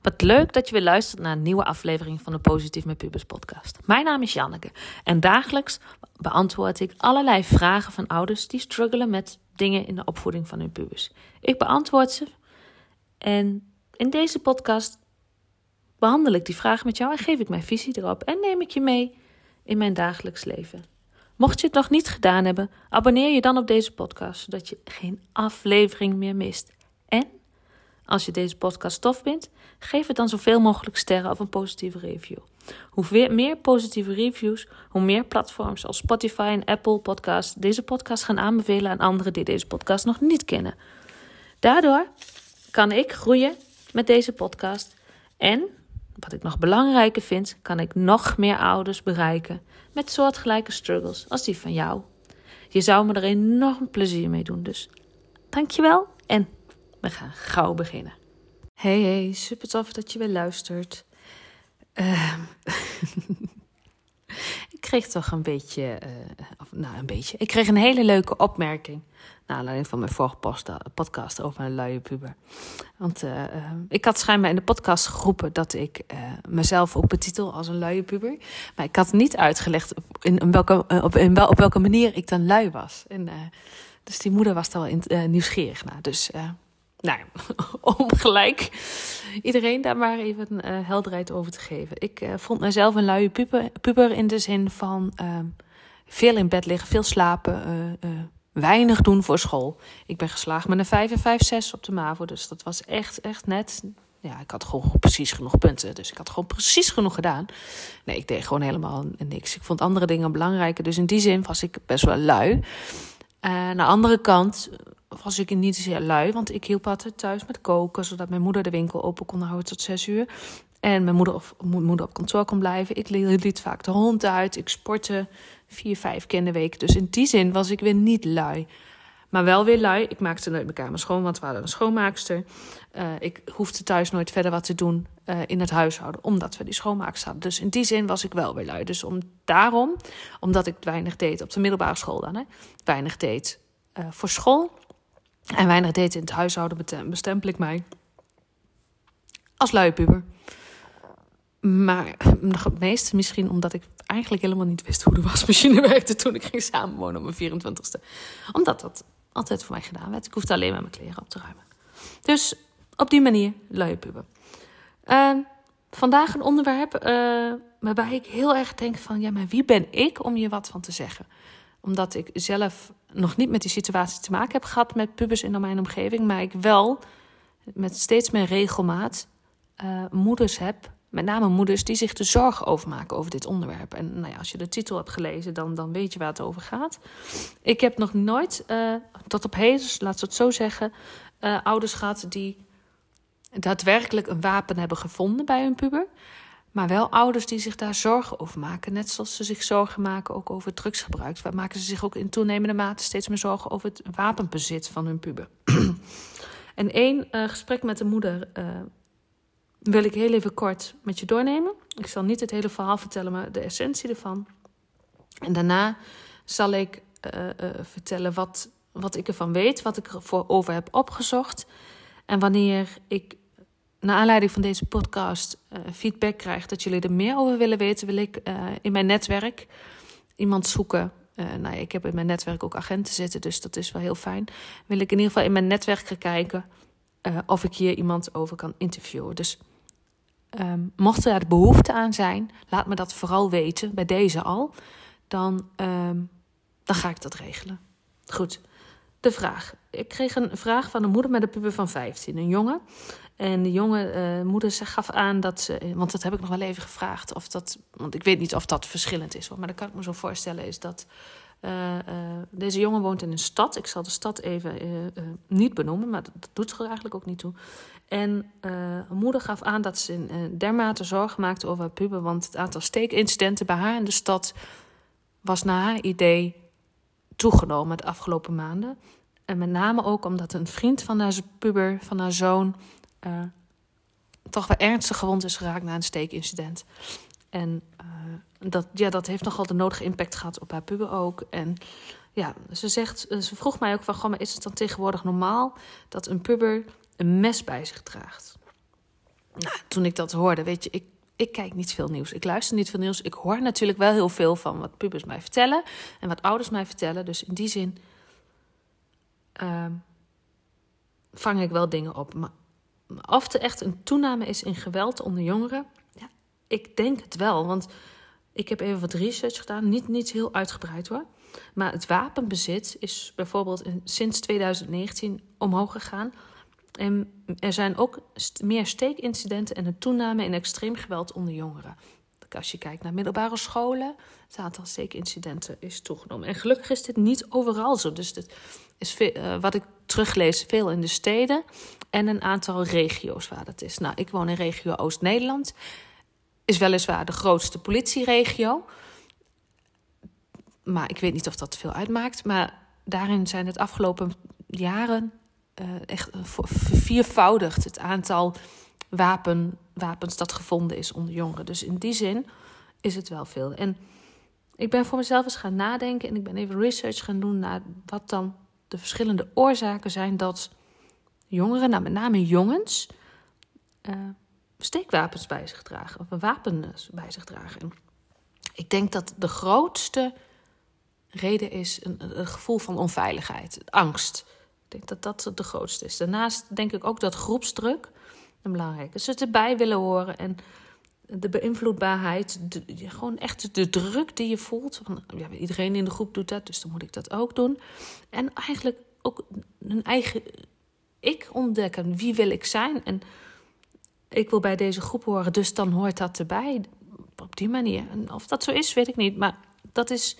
Wat leuk dat je weer luistert naar een nieuwe aflevering van de Positief met Pubers podcast. Mijn naam is Janneke en dagelijks beantwoord ik allerlei vragen van ouders die struggelen met dingen in de opvoeding van hun pubers. Ik beantwoord ze en in deze podcast behandel ik die vraag met jou en geef ik mijn visie erop en neem ik je mee in mijn dagelijks leven. Mocht je het nog niet gedaan hebben, abonneer je dan op deze podcast, zodat je geen aflevering meer mist. En als je deze podcast tof vindt, geef het dan zoveel mogelijk sterren of een positieve review. Hoe meer positieve reviews, hoe meer platforms als Spotify en Apple Podcasts deze podcast gaan aanbevelen aan anderen die deze podcast nog niet kennen. Daardoor kan ik groeien met deze podcast en, wat ik nog belangrijker vind, kan ik nog meer ouders bereiken met soortgelijke struggles als die van jou. Je zou me er enorm plezier mee doen, dus dankjewel en we gaan gauw beginnen. Hey, hey, super tof dat je weer luistert. Ik kreeg toch een beetje, of, nou een beetje, ik kreeg een hele leuke opmerking. Naar aanleiding van mijn vorige podcast over een luie puber. Want uh, ik had schijnbaar in de podcast geroepen dat ik mezelf ook betitel als een luie puber. Maar ik had niet uitgelegd in, welke, op, in wel, op welke manier ik dan lui was. En, dus die moeder was daar wel nieuwsgierig naar. Dus nou, om gelijk iedereen daar maar even uh, helderheid over te geven. Ik uh, vond mezelf een luie puber, in de zin van uh, veel in bed liggen, veel slapen, eh, weinig doen voor school. Ik ben geslaagd met een 5 en 5, 6 op de MAVO, dus dat was echt, echt net. Ja, ik had gewoon precies genoeg punten, dus ik had gewoon precies genoeg gedaan. Nee, ik deed gewoon helemaal niks. Ik vond andere dingen belangrijker, dus in die zin was ik best wel lui. aan de andere kant was ik niet zeer lui, want ik hielp altijd thuis met koken, zodat mijn moeder de winkel open kon houden tot zes uur. En mijn moeder, of, moeder op kantoor kon blijven. Ik liet vaak de hond uit. Ik sportte vier, vijf keer in de week. Dus in die zin was ik weer niet lui. Maar wel weer lui. Ik maakte nooit mijn kamer schoon, want we hadden een schoonmaakster. Uh, ik hoefde thuis nooit verder wat te doen uh, in het huishouden, omdat we die schoonmaakster hadden. Dus in die zin was ik wel weer lui. Dus om, daarom, omdat ik weinig deed op de middelbare school dan, hè, weinig deed uh, voor school, en weinig deed in het huishouden bestempel ik mij als luie puber. Maar het meeste misschien omdat ik eigenlijk helemaal niet wist hoe de wasmachine werkte toen ik ging samenwonen op mijn 24ste. Omdat dat altijd voor mij gedaan werd. Ik hoefde alleen maar mijn kleren op te ruimen. Dus op die manier luie puber. Uh, vandaag een onderwerp uh, waarbij ik heel erg denk van... ja, maar wie ben ik om je wat van te zeggen? Omdat ik zelf nog niet met die situatie te maken heb gehad met pubers in mijn omgeving, maar ik wel met steeds meer regelmaat uh, moeders heb, met name moeders die zich de zorgen over maken over dit onderwerp. En nou ja, als je de titel hebt gelezen, dan, dan weet je waar het over gaat. Ik heb nog nooit, uh, tot op heden, laat ze het zo zeggen, uh, ouders gehad die daadwerkelijk een wapen hebben gevonden bij hun puber. Maar wel ouders die zich daar zorgen over maken. Net zoals ze zich zorgen maken ook over drugsgebruik. Maken ze zich ook in toenemende mate steeds meer zorgen over het wapenbezit van hun puber. en één uh, gesprek met de moeder uh, wil ik heel even kort met je doornemen. Ik zal niet het hele verhaal vertellen, maar de essentie ervan. En daarna zal ik uh, vertellen wat, wat ik ervan weet, wat ik ervoor over heb opgezocht. En wanneer ik naar aanleiding van deze podcast uh, feedback krijg dat jullie er meer over willen weten, wil ik uh, in mijn netwerk iemand zoeken. Uh, nou, ik heb in mijn netwerk ook agenten zitten, dus dat is wel heel fijn. Wil ik in ieder geval in mijn netwerk gaan kijken of ik hier iemand over kan interviewen. Dus um, mocht er behoefte aan zijn, laat me dat vooral weten, bij deze al. Dan, um, dan ga ik dat regelen. Goed, de vraag. Ik kreeg een vraag van een moeder met een puber van 15, een jongen. En de jonge uh, moeder ze gaf aan dat ze, want dat heb ik nog wel even gevraagd, of dat, want ik weet niet of dat verschillend is hoor, maar dat kan ik me zo voorstellen, is dat uh, deze jongen woont in een stad. Ik zal de stad even niet benoemen, maar dat, doet er eigenlijk ook niet toe. En moeder gaf aan dat ze dermate zorgen maakte over haar puber, want het aantal steekincidenten bij haar in de stad was naar haar idee toegenomen de afgelopen maanden. En met name ook omdat een vriend van haar puber, van haar zoon, uh, toch wel ernstig gewond is geraakt na een steekincident. En uh, dat, ja, dat heeft nogal de nodige impact gehad op haar puber ook. En ja, ze, zegt, ze vroeg mij ook van, goh, maar is het dan tegenwoordig normaal dat een puber een mes bij zich draagt? Nou, toen ik dat hoorde, weet je, ik, ik kijk niet veel nieuws. Ik luister niet veel nieuws. Ik hoor natuurlijk wel heel veel van wat pubers mij vertellen en wat ouders mij vertellen. Dus in die zin uh, vang ik wel dingen op. Maar of er echt een toename is in geweld onder jongeren, ja, ik denk het wel. Want ik heb even wat research gedaan, niet, niet heel uitgebreid hoor. Maar het wapenbezit is bijvoorbeeld sinds 2019 omhoog gegaan. En er zijn ook meer steekincidenten en een toename in extreem geweld onder jongeren. Als je kijkt naar middelbare scholen, het aantal steekincidenten is toegenomen. En gelukkig is dit niet overal zo. Dus dit is uh, wat ik teruglees, veel in de steden en een aantal regio's waar dat is. Nou, ik woon in regio Oost-Nederland. Is weliswaar de grootste politieregio. Maar ik weet niet of dat veel uitmaakt. Maar daarin zijn het afgelopen jaren uh, echt verviervoudigd het aantal wapen, wapens dat gevonden is onder jongeren. Dus in die zin is het wel veel. En ik ben voor mezelf eens gaan nadenken en ik ben even research gaan doen naar wat dan de verschillende oorzaken zijn dat jongeren, nou met name jongens, uh, steekwapens bij zich dragen of een wapen bij zich dragen. En ik denk dat de grootste reden is een, een gevoel van onveiligheid, angst. Ik denk dat dat de grootste is. Daarnaast denk ik ook dat groepsdruk een belangrijke. Ze erbij willen horen en de beïnvloedbaarheid, gewoon echt de druk die je voelt. Van, ja, iedereen in de groep doet dat, dus dan moet ik dat ook doen. En eigenlijk ook een eigen ik ontdekken. Wie wil ik zijn? En ik wil bij deze groep horen, dus dan hoort dat erbij. Op die manier. Of dat zo is, weet ik niet. Maar dat is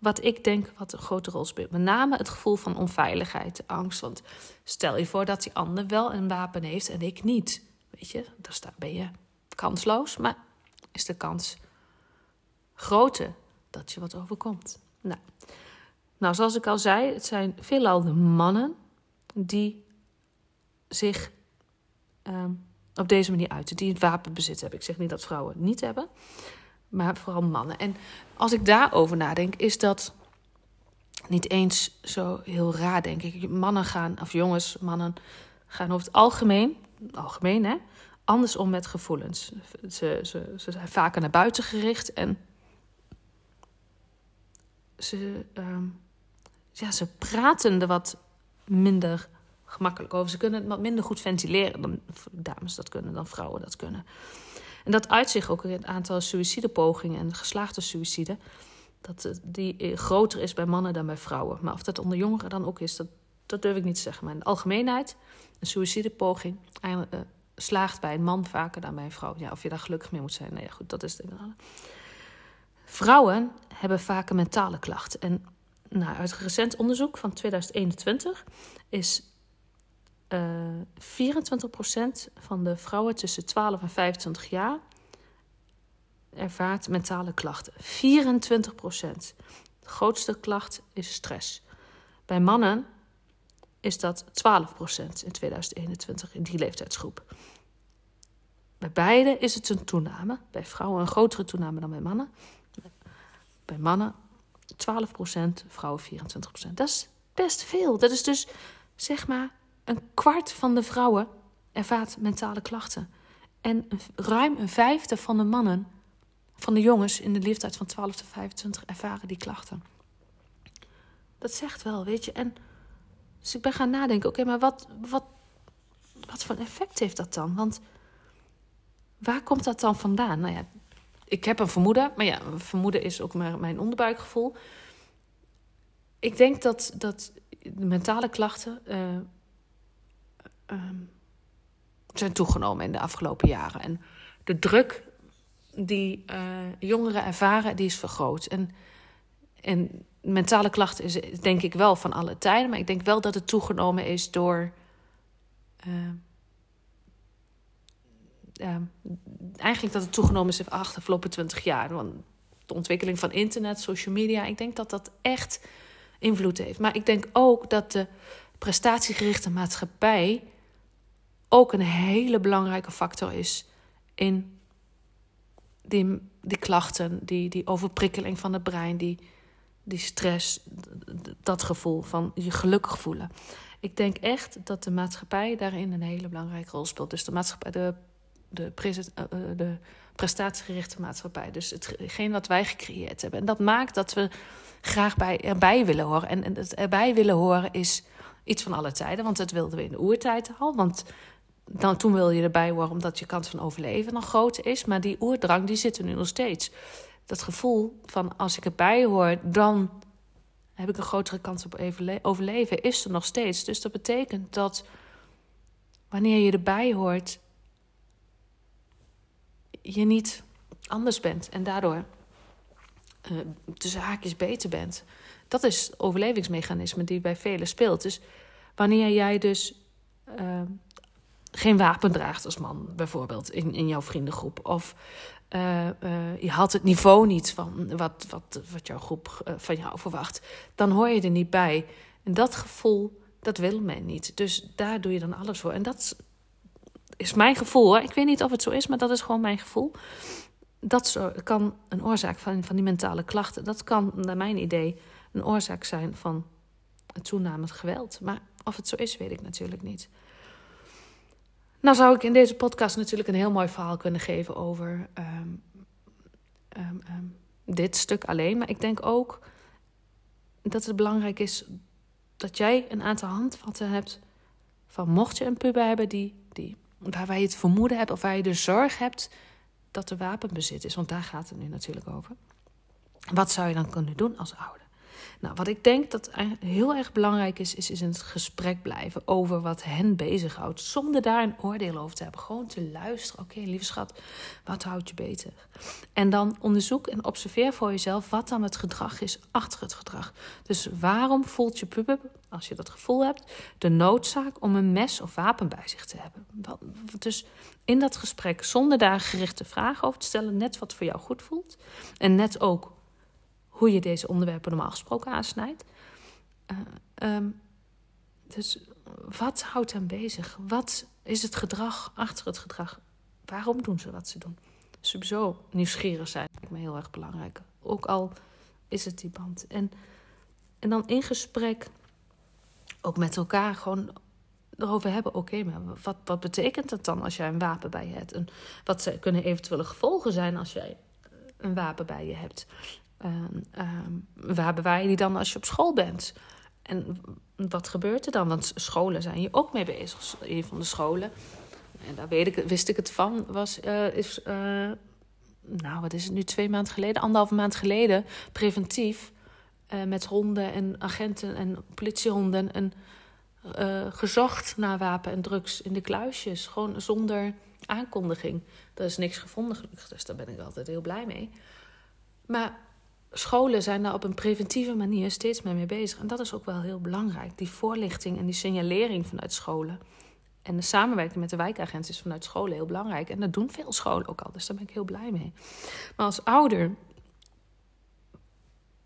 wat ik denk wat een grote rol speelt. Met name het gevoel van onveiligheid, angst. Want stel je voor dat die ander wel een wapen heeft en ik niet. Weet je, dan ben je kansloos, maar is de kans groter dat je wat overkomt. Nou, nou zoals ik al zei, het zijn veelal de mannen die zich uh, op deze manier uiten, die het wapenbezit hebben. Ik zeg niet dat vrouwen het niet hebben, maar vooral mannen. En als ik daarover nadenk, is dat niet eens zo heel raar, denk ik. Mannen gaan, of jongens, mannen gaan over het algemeen, algemeen hè, anders om met gevoelens. Ze, ze, ze zijn vaker naar buiten gericht en ze, uh, ja, ze praten er wat minder gemakkelijk over. Ze kunnen het wat minder goed ventileren dan dames dat kunnen, dan vrouwen dat kunnen. En dat uit zich ook in het aantal suïcidepogingen en geslaagde suïcide. Dat die eh, groter is bij mannen dan bij vrouwen. Maar of dat onder jongeren dan ook is, dat, dat durf ik niet te zeggen. Maar in de algemeenheid, een suïcidepoging uh, slaagt bij een man vaker dan bij een vrouw. Ja, of je daar gelukkig mee moet zijn. Nou ja, goed, dat is het inderdaad. Vrouwen hebben vaker mentale klachten. En nou, uit recent onderzoek van 2021 is uh, eh, 24% van de vrouwen tussen 12 en 25 jaar ervaart mentale klachten. 24%. De grootste klacht is stress. Bij mannen is dat 12% in 2021 in die leeftijdsgroep. Bij beide is het een toename. Bij vrouwen een grotere toename dan bij mannen. Bij mannen 12%, vrouwen 24%. Dat is best veel. Dat is dus zeg maar een kwart van de vrouwen ervaart mentale klachten. En ruim een vijfde van de mannen, van de jongens in de leeftijd van 12 tot 25, ervaren die klachten. Dat zegt wel, weet je. En dus ik ben gaan nadenken: oké, maar wat, wat, wat voor effect heeft dat dan? Want waar komt dat dan vandaan? Nou ja, ik heb een vermoeden, maar ja, een vermoeden is ook maar mijn onderbuikgevoel. Ik denk dat, dat de mentale klachten. Uh, um, zijn toegenomen in de afgelopen jaren. En de druk die uh, jongeren ervaren, die is vergroot. En, en mentale klachten is denk ik wel van alle tijden, maar ik denk wel dat het toegenomen is door. Uh, uh, eigenlijk dat het toegenomen is de afgelopen twintig jaar. Want de ontwikkeling van internet, social media, ik denk dat dat echt invloed heeft. Maar ik denk ook dat de prestatiegerichte maatschappij ook een hele belangrijke factor is in die, die klachten, die, die overprikkeling van het brein, die, die stress, dat gevoel van je gelukkig voelen. Ik denk echt dat de maatschappij daarin een hele belangrijke rol speelt. Dus de maatschappij, de, de, eh, eh, de prestatiegerichte maatschappij. Dus hetgeen wat wij gecreëerd hebben. En dat maakt dat we graag bij, erbij willen horen. En, en het erbij willen horen is iets van alle tijden. Want dat wilden we in de oertijd al. Want dan, toen wil je erbij horen omdat je kans van overleven nog groter is. Maar die oerdrang die zit er nu nog steeds. Dat gevoel van als ik erbij hoor, dan heb ik een grotere kans op overleven, is er nog steeds. Dus dat betekent dat wanneer je erbij hoort, je niet anders bent en daardoor uh, tussen haakjes beter bent. Dat is het overlevingsmechanisme die bij velen speelt. Dus wanneer jij dus uh, geen wapen draagt als man, bijvoorbeeld, in, in jouw vriendengroep. Of uh, uh, je had het niveau niet van wat, wat, wat jouw groep uh, van jou verwacht. Dan hoor je er niet bij. En dat gevoel, dat wil men niet. Dus daar doe je dan alles voor. En dat is mijn gevoel. Ik weet niet of het zo is, maar dat is gewoon mijn gevoel. Dat kan een oorzaak van, van die mentale klachten. Dat kan, naar mijn idee, een oorzaak zijn van het toenamend geweld. Maar of het zo is, weet ik natuurlijk niet. Nou zou ik in deze podcast natuurlijk een heel mooi verhaal kunnen geven over um, um, um, dit stuk alleen. Maar ik denk ook dat het belangrijk is dat jij een aantal handvatten hebt van mocht je een puber hebben die, die, waar je het vermoeden hebt of waar je de zorg hebt dat er wapenbezit is. Want daar gaat het nu natuurlijk over. Wat zou je dan kunnen doen als ouder? Nou, wat ik denk dat heel erg belangrijk is, is, in het gesprek blijven over wat hen bezighoudt. Zonder daar een oordeel over te hebben. Gewoon te luisteren. Oké, lieve schat, wat houdt je beter? En dan onderzoek en observeer voor jezelf wat dan het gedrag is achter het gedrag. Dus waarom voelt je puber, als je dat gevoel hebt, de noodzaak om een mes of wapen bij zich te hebben? Dus in dat gesprek, zonder daar gerichte vragen over te stellen, net wat voor jou goed voelt. En net ook hoe je deze onderwerpen normaal gesproken aansnijdt. Uh, dus wat houdt hen bezig? Wat is het gedrag achter het gedrag? Waarom doen ze wat ze doen? Sowieso nieuwsgierig zijn, lijkt me heel erg belangrijk. Ook al is het die band. En, en dan in gesprek ook met elkaar gewoon erover hebben. Oké, maar wat, wat betekent het dan als jij een wapen bij je hebt? En wat kunnen eventuele gevolgen zijn als jij een wapen bij je hebt? Um, um, waar bewaar je die dan als je op school bent? En wat gebeurt er dan? Want scholen zijn hier ook mee bezig. Een van de scholen, en daar weet ik, wist ik het van, was, uh, is, uh, nou wat is het nu, twee maanden geleden, anderhalve maand geleden, preventief uh, met honden en agenten en politiehonden en, gezocht naar wapen en drugs in de kluisjes. Gewoon zonder aankondiging. Er is niks gevonden gelukkig, dus daar ben ik altijd heel blij mee. Maar scholen zijn daar op een preventieve manier steeds mee bezig. En dat is ook wel heel belangrijk. Die voorlichting en die signalering vanuit scholen. En de samenwerking met de wijkagenten is vanuit scholen heel belangrijk. En dat doen veel scholen ook al, dus daar ben ik heel blij mee. Maar als ouder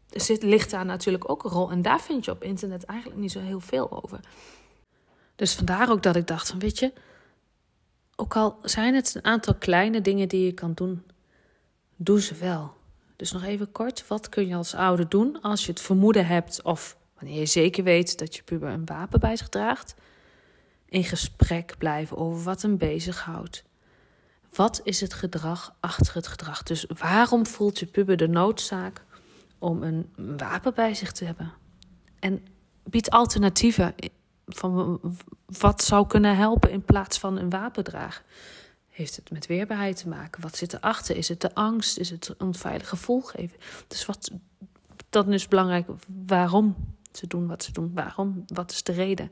zit, ligt daar natuurlijk ook een rol. En daar vind je op internet eigenlijk niet zo heel veel over. Dus vandaar ook dat ik dacht van, weet je... Ook al zijn het een aantal kleine dingen die je kan doen, doe ze wel. Dus nog even kort, wat kun je als ouder doen als je het vermoeden hebt of wanneer je zeker weet dat je puber een wapen bij zich draagt? In gesprek blijven over wat hem bezighoudt. Wat is het gedrag achter het gedrag? Dus waarom voelt je puber de noodzaak om een wapen bij zich te hebben? En bied alternatieven van wat zou kunnen helpen in plaats van een wapen dragen. Heeft het met weerbaarheid te maken? Wat zit erachter? Is het de angst? Is het een onveilig gevoel geven? Dus wat, dan is belangrijk waarom ze doen wat ze doen. Waarom? Wat is de reden?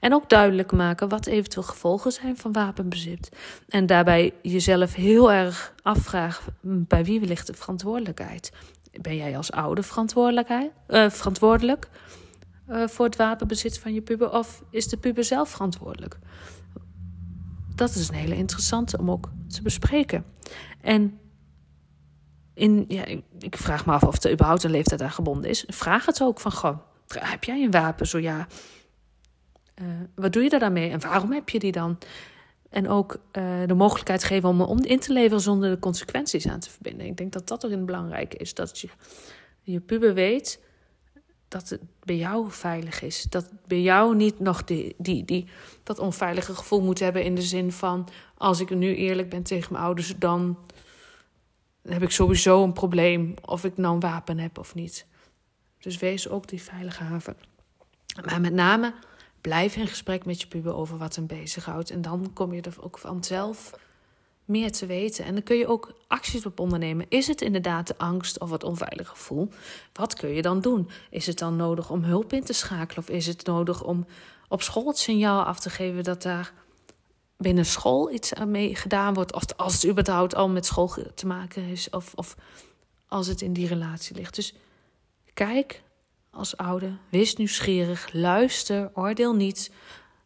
En ook duidelijk maken wat eventueel gevolgen zijn van wapenbezit. En daarbij jezelf heel erg afvragen: bij wie ligt de verantwoordelijkheid? Ben jij als ouder uh, verantwoordelijk uh, voor het wapenbezit van je puber? Of is de puber zelf verantwoordelijk? dat is een hele interessante om ook te bespreken. En in, ja, ik vraag me af of er überhaupt een leeftijd aan gebonden is. Vraag het ook van, heb jij een wapen? Zo ja, uh, wat doe je daar dan en waarom heb je die dan? En ook uh, de mogelijkheid geven om om in te leveren zonder de consequenties aan te verbinden. Ik denk dat dat erin belangrijk is. Dat je, je puber weet dat het bij jou veilig is. Dat bij jou niet nog die, die, die, dat onveilige gevoel moet hebben in de zin van... als ik nu eerlijk ben tegen mijn ouders, dan heb ik sowieso een probleem... of ik nou een wapen heb of niet. Dus wees ook die veilige haven. Maar met name blijf in gesprek met je puber over wat hem bezighoudt. En dan kom je er ook vanzelf meer te weten. En dan kun je ook acties op ondernemen. Is het inderdaad de angst of het onveilige gevoel? Wat kun je dan doen? Is het dan nodig om hulp in te schakelen? Of is het nodig om op school het signaal af te geven dat daar binnen school iets mee gedaan wordt? Of als het überhaupt al met school te maken is, of, of als het in die relatie ligt. Dus kijk als ouder, wees nieuwsgierig, luister, oordeel niet,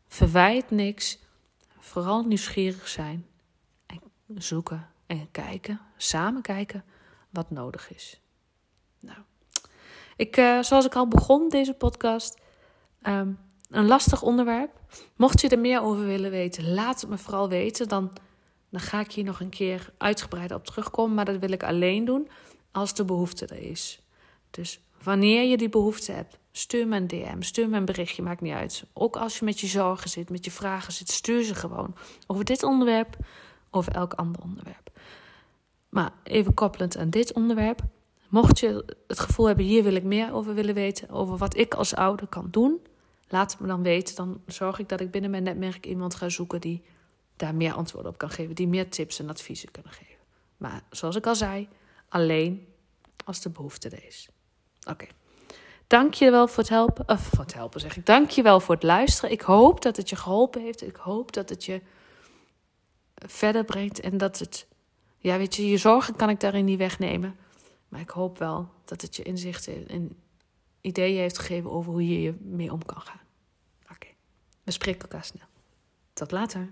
verwijt niks. Vooral nieuwsgierig zijn zoeken en kijken, samen kijken wat nodig is. Nou, ik, uh, zoals ik al begon deze podcast, um, een lastig onderwerp. Mocht je er meer over willen weten, laat het me vooral weten. Dan, dan ga ik hier nog een keer uitgebreid op terugkomen. Maar dat wil ik alleen doen als de behoefte er is. Dus wanneer je die behoefte hebt, stuur me een DM, stuur me een berichtje, maakt niet uit. Ook als je met je zorgen zit, met je vragen zit, stuur ze gewoon. Over dit onderwerp, over elk ander onderwerp. Maar even koppelend aan dit onderwerp. Mocht je het gevoel hebben, hier wil ik meer over willen weten, over wat ik als ouder kan doen, laat het me dan weten. Dan zorg ik dat ik binnen mijn netwerk iemand ga zoeken die daar meer antwoorden op kan geven, die meer tips en adviezen kunnen geven. Maar zoals ik al zei, alleen als de behoefte er is. Oké. Dank je wel voor het helpen. Of voor het helpen zeg ik. Dank je wel voor het luisteren. Ik hoop dat het je geholpen heeft. Ik hoop dat het je verder brengt. En dat het, ja weet je, je zorgen kan ik daarin niet wegnemen. Maar ik hoop wel dat het je inzichten en ideeën heeft gegeven over hoe je je mee om kan gaan. Oké, we spreken elkaar snel. Tot later.